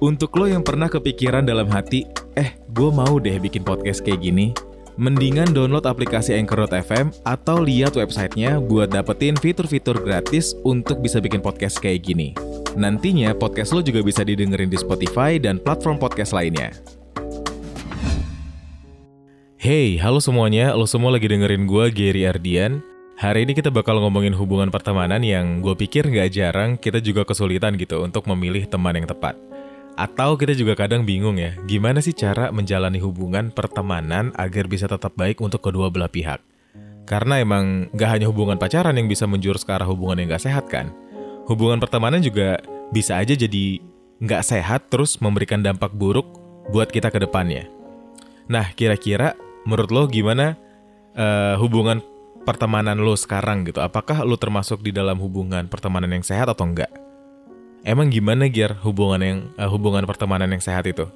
Untuk lo yang pernah kepikiran dalam hati, eh gue mau deh bikin podcast kayak gini, mendingan download aplikasi Anchor.fm atau lihat websitenya buat dapetin fitur-fitur gratis untuk bisa bikin podcast kayak gini. Nantinya podcast lo juga bisa didengerin di Spotify dan platform podcast lainnya. Hey, halo semuanya, lo semua lagi dengerin gue Gary Ardian. Hari ini kita bakal ngomongin hubungan pertemanan yang gue pikir nggak jarang kita juga kesulitan gitu untuk memilih teman yang tepat. Atau kita juga kadang bingung ya, gimana sih cara menjalani hubungan pertemanan agar bisa tetap baik untuk kedua belah pihak. Karena emang gak hanya hubungan pacaran yang bisa menjurus ke arah hubungan yang gak sehat kan. Hubungan pertemanan juga bisa aja jadi gak sehat terus memberikan dampak buruk buat kita ke depannya. Nah, kira-kira menurut lo gimana uh, hubungan pertemanan lo sekarang gitu? Apakah lo termasuk di dalam hubungan pertemanan yang sehat atau enggak? Emang gimana Gear hubungan yang uh, hubungan pertemanan yang sehat itu?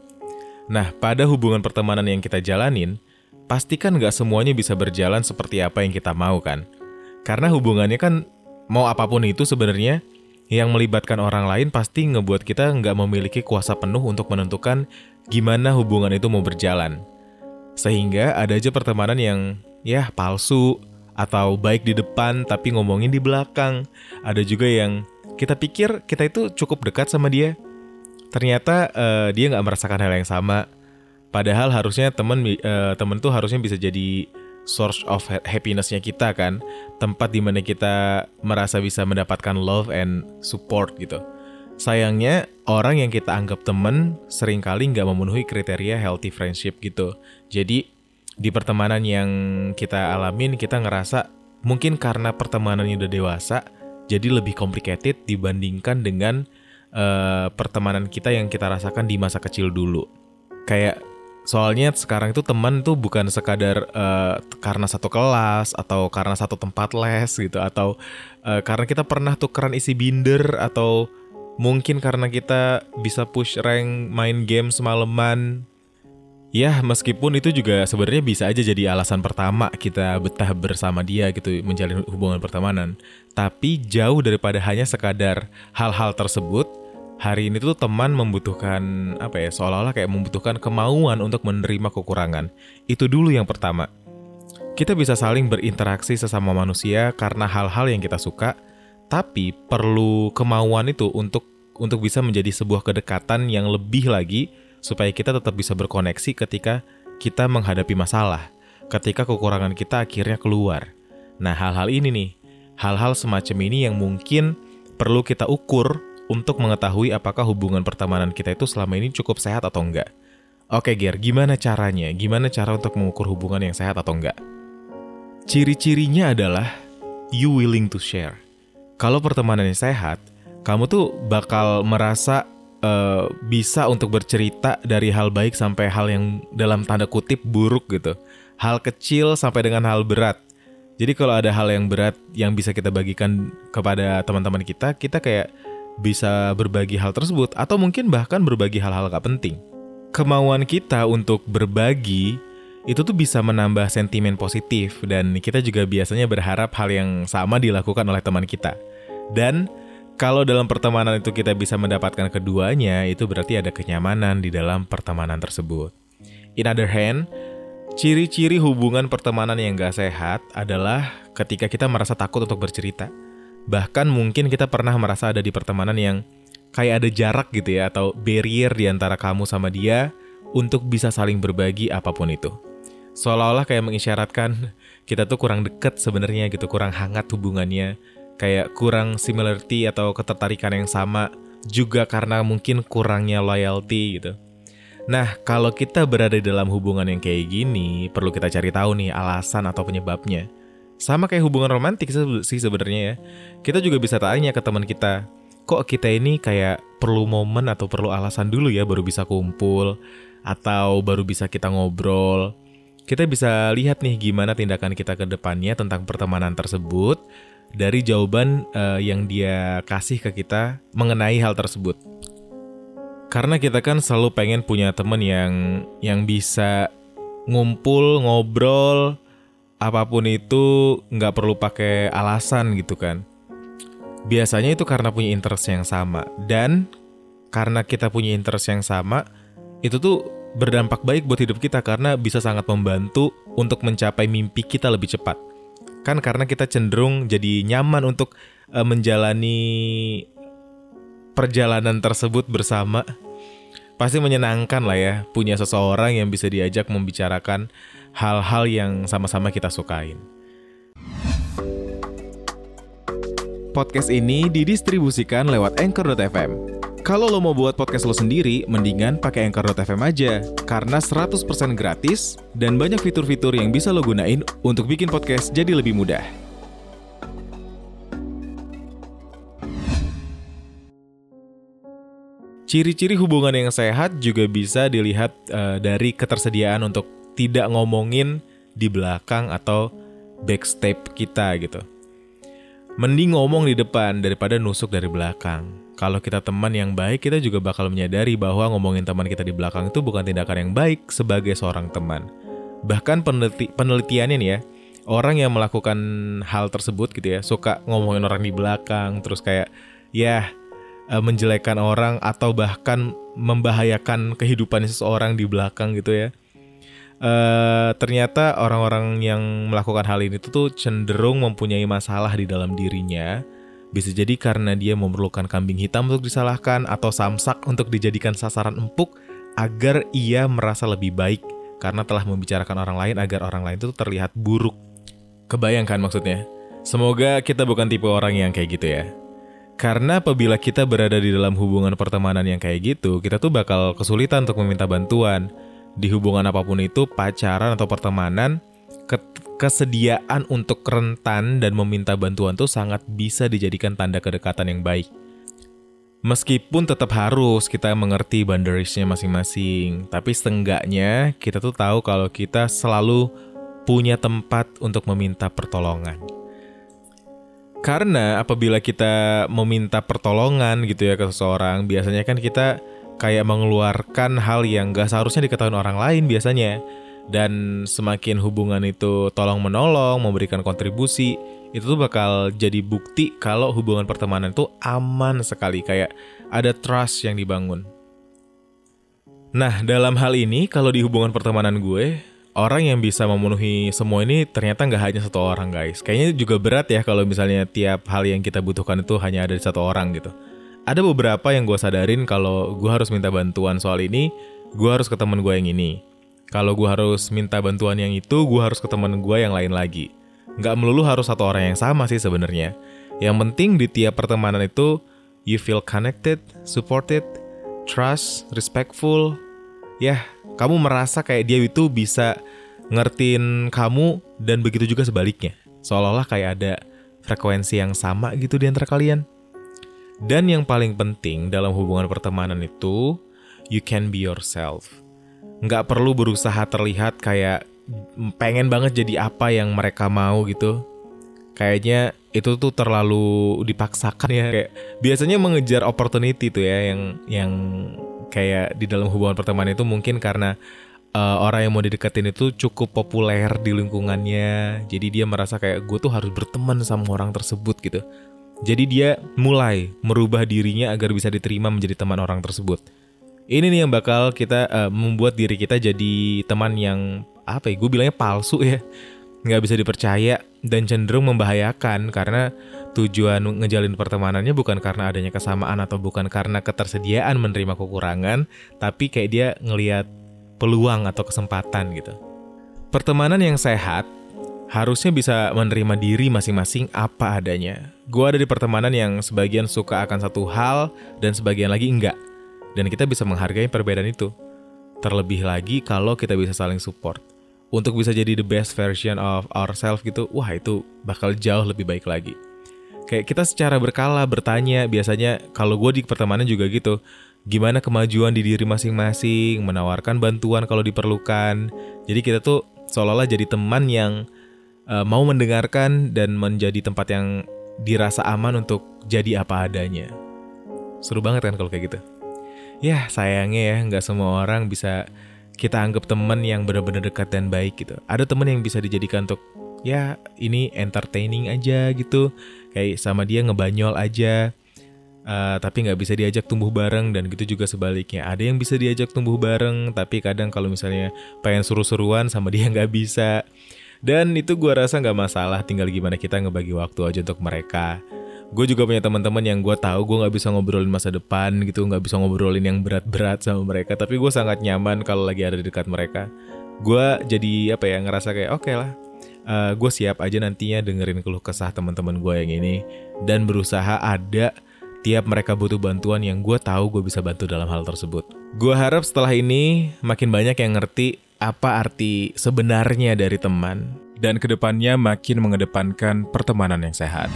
Nah, pada hubungan pertemanan yang kita jalanin, pastikan nggak semuanya bisa berjalan seperti apa yang kita mau kan? Karena hubungannya kan mau apa pun itu sebenarnya yang melibatkan orang lain pasti ngebuat kita nggak memiliki kuasa penuh untuk menentukan gimana hubungan itu mau berjalan. Sehingga ada aja pertemanan yang ya palsu atau baik di depan tapi ngomongin di belakang. Ada juga yang kita pikir kita itu cukup dekat sama dia, ternyata uh, dia nggak merasakan hal yang sama. Padahal harusnya temen uh, temen tuh harusnya bisa jadi source of happinessnya kita kan, tempat di mana kita merasa bisa mendapatkan love and support gitu. Sayangnya orang yang kita anggap temen sering kali nggak memenuhi kriteria healthy friendship gitu. Jadi di pertemanan yang kita alamin kita ngerasa mungkin karena pertemanannya udah dewasa jadi lebih complicated dibandingkan dengan uh, pertemanan kita yang kita rasakan di masa kecil dulu. Kayak soalnya sekarang itu teman tuh bukan sekadar uh, karena satu kelas atau karena satu tempat les gitu atau uh, karena kita pernah tukeran isi binder atau mungkin karena kita bisa push rank main game semalaman Ya, meskipun itu juga sebenarnya bisa aja jadi alasan pertama kita betah bersama dia gitu, menjalin hubungan pertemanan. Tapi jauh daripada hanya sekadar hal-hal tersebut, hari ini tuh teman membutuhkan apa ya, seolah-olah kayak membutuhkan kemauan untuk menerima kekurangan. Itu dulu yang pertama. Kita bisa saling berinteraksi sesama manusia karena hal-hal yang kita suka, tapi perlu kemauan itu untuk untuk bisa menjadi sebuah kedekatan yang lebih lagi supaya kita tetap bisa berkoneksi ketika kita menghadapi masalah, ketika kekurangan kita akhirnya keluar. Nah, hal-hal ini nih, hal-hal semacam ini yang mungkin perlu kita ukur untuk mengetahui apakah hubungan pertemanan kita itu selama ini cukup sehat atau enggak. Oke, Ger, gimana caranya? Gimana cara untuk mengukur hubungan yang sehat atau enggak? Ciri-cirinya adalah you willing to share. Kalau pertemanannya sehat, kamu tuh bakal merasa uh, bisa untuk bercerita dari hal baik sampai hal yang dalam tanda kutip buruk gitu. Hal kecil sampai dengan hal berat. Jadi kalau ada hal yang berat yang bisa kita bagikan kepada teman-teman kita, kita kayak bisa berbagi hal tersebut atau mungkin bahkan berbagi hal-hal gak penting. Kemauan kita untuk berbagi itu tuh bisa menambah sentimen positif dan kita juga biasanya berharap hal yang sama dilakukan oleh teman kita. Dan kalau dalam pertemanan itu kita bisa mendapatkan keduanya, itu berarti ada kenyamanan di dalam pertemanan tersebut. In other hand, ciri-ciri hubungan pertemanan yang gak sehat adalah ketika kita merasa takut untuk bercerita. Bahkan mungkin kita pernah merasa ada di pertemanan yang kayak ada jarak gitu ya, atau barrier di antara kamu sama dia untuk bisa saling berbagi apa pun itu. Seolah-olah kayak mengisyaratkan kita tuh kurang deket sebenarnya gitu, kurang hangat hubungannya kayak kurang similarity atau ketertarikan yang sama juga karena mungkin kurangnya loyalty gitu. Nah, kalau kita berada dalam hubungan yang kayak gini, perlu kita cari tahu nih alasan atau penyebabnya. Sama kayak hubungan romantik sih sebenarnya ya. Kita juga bisa tanya ke teman kita, kok kita ini kayak perlu momen atau perlu alasan dulu ya baru bisa kumpul atau baru bisa kita ngobrol. Kita bisa lihat nih gimana tindakan kita ke depannya tentang pertemanan tersebut dari jawaban uh, yang dia kasih ke kita mengenai hal tersebut. Karena kita kan selalu pengen punya temen yang yang bisa ngumpul, ngobrol, apa pun itu nggak perlu pakai alasan gitu kan. Biasanya itu karena punya interest yang sama dan karena kita punya interest yang sama, itu tuh berdampak baik buat hidup kita karena bisa sangat membantu untuk mencapai mimpi kita lebih cepat. Kan karena kita cenderung jadi nyaman untuk uh, menjalani perjalanan tersebut bersama. Pasti menyenangkan lah ya punya seseorang yang bisa diajak membicarakan hal-hal yang sama-sama kita sukain. Podcast ini didistribusikan lewat Anchor.fm. Kalau lo mau buat podcast lo sendiri, mendingan pakai Anchor.fm aja. Karena 100% gratis dan banyak fitur-fitur yang bisa lo gunain untuk bikin podcast jadi lebih mudah. Ciri-ciri hubungan yang sehat juga bisa dilihat uh, dari ketersediaan untuk tidak ngomongin di belakang atau backstep kita gitu. Mending ngomong di depan daripada nusuk dari belakang. Kalau kita teman yang baik, kita juga bakal menyadari bahwa ngomongin teman kita di belakang itu bukan tindakan yang baik sebagai seorang teman. Bahkan peneliti penelitiannya nih ya, orang yang melakukan hal tersebut gitu ya, suka ngomongin orang di belakang, terus kayak ya eh, menjelekan orang atau bahkan membahayakan kehidupan seseorang di belakang gitu ya uh, ternyata orang-orang yang melakukan hal ini tuh cenderung mempunyai masalah di dalam dirinya. Bisa jadi karena dia memerlukan kambing hitam untuk disalahkan atau samsak untuk dijadikan sasaran empuk agar ia merasa lebih baik karena telah membicarakan orang lain agar orang lain itu terlihat buruk. Kebayangkan maksudnya? Semoga kita bukan tipe orang yang kayak gitu ya. Karena apabila kita berada di dalam hubungan pertemanan yang kayak gitu, kita tuh bakal kesulitan untuk meminta bantuan di hubungan apa pun itu, pacaran atau pertemanan, kesediaan untuk rentan dan meminta bantuan tuh sangat bisa dijadikan tanda kedekatan yang baik. Meskipun tetap harus kita mengerti boundariesnya masing-masing, tapi setengahnya kita tuh tahu kalau kita selalu punya tempat untuk meminta pertolongan. Karena apabila kita meminta pertolongan gitu ya ke seseorang, biasanya kan kita kayak mengeluarkan hal yang gak seharusnya diketahui orang lain biasanya. Dan semakin hubungan itu tolong menolong, memberikan kontribusi, itu tuh bakal jadi bukti kalau hubungan pertemanan itu aman sekali, kayak ada trust yang dibangun. Nah, dalam hal ini, kalau di hubungan pertemanan gue, orang yang bisa memenuhi semua ini ternyata nggak hanya satu orang guys. Kayaknya juga berat ya kalau misalnya tiap hal yang kita butuhkan itu hanya ada di satu orang gitu ada beberapa yang gue sadarin kalau gue harus minta bantuan soal ini, gue harus ke temen gue yang ini. Kalau gue harus minta bantuan yang itu, gue harus ke temen gue yang lain lagi. Nggak melulu harus satu orang yang sama sih sebenarnya. Yang penting di tiap pertemanan itu, you feel connected, supported, trust, respectful. Ya, kamu merasa kayak dia itu bisa ngertiin kamu dan begitu juga sebaliknya. Seolah-olah kayak ada frekuensi yang sama gitu di antara kalian. Dan yang paling penting dalam hubungan pertemanan itu, you can be yourself. Nggak perlu berusaha terlihat kayak pengen banget jadi apa yang mereka mau gitu. Kayaknya itu tuh terlalu dipaksakan ya. Kayak biasanya mengejar opportunity tuh ya yang yang kayak di dalam hubungan pertemanan itu mungkin karena uh, orang yang mau dideketin itu cukup populer di lingkungannya. Jadi dia merasa kayak gue tuh harus berteman sama orang tersebut gitu. Jadi dia mulai merubah dirinya agar bisa diterima menjadi teman orang tersebut. Ini nih yang bakal kita uh, membuat diri kita jadi teman yang apa ya? Gue bilangnya palsu ya, nggak bisa dipercaya dan cenderung membahayakan karena tujuan ngejalin pertemanannya bukan karena adanya kesamaan atau bukan karena ketersediaan menerima kekurangan, tapi kayak dia ngelihat peluang atau kesempatan gitu. Pertemanan yang sehat harusnya bisa menerima diri masing-masing apa adanya. Gue ada di pertemanan yang sebagian suka akan satu hal dan sebagian lagi enggak. Dan kita bisa menghargai perbedaan itu. Terlebih lagi kalau kita bisa saling support. Untuk bisa jadi the best version of ourselves gitu, wah itu bakal jauh lebih baik lagi. Kayak kita secara berkala bertanya, biasanya kalau gue di pertemanan juga gitu, gimana kemajuan di diri masing-masing, menawarkan bantuan kalau diperlukan. Jadi kita tuh seolah-olah jadi teman yang uh, mau mendengarkan dan menjadi tempat yang dirasa aman untuk jadi apa adanya. Seru banget kan kalau kayak gitu. Ya sayangnya ya nggak semua orang bisa kita anggap teman yang benar-benar dekat dan baik gitu. Ada teman yang bisa dijadikan untuk ya ini entertaining aja gitu. Kayak sama dia ngebanyol aja. uh, tapi nggak bisa diajak tumbuh bareng dan gitu juga sebaliknya ada yang bisa diajak tumbuh bareng tapi kadang kalau misalnya pengen seru-seruan sama dia nggak bisa dan itu gue rasa nggak masalah tinggal gimana kita ngebagi waktu aja untuk mereka gue juga punya teman-teman yang gue tahu gue nggak bisa ngobrolin masa depan gitu nggak bisa ngobrolin yang berat-berat sama mereka tapi gue sangat nyaman kalau lagi ada di dekat mereka gue jadi apa ya ngerasa kayak oke okay lah uh, gue siap aja nantinya dengerin keluh kesah teman-teman gue yang ini dan berusaha ada tiap mereka butuh bantuan yang gue tahu gue bisa bantu dalam hal tersebut. Gue harap setelah ini makin banyak yang ngerti apa arti sebenarnya dari teman dan ke depannya makin mengedepankan pertemanan yang sehat.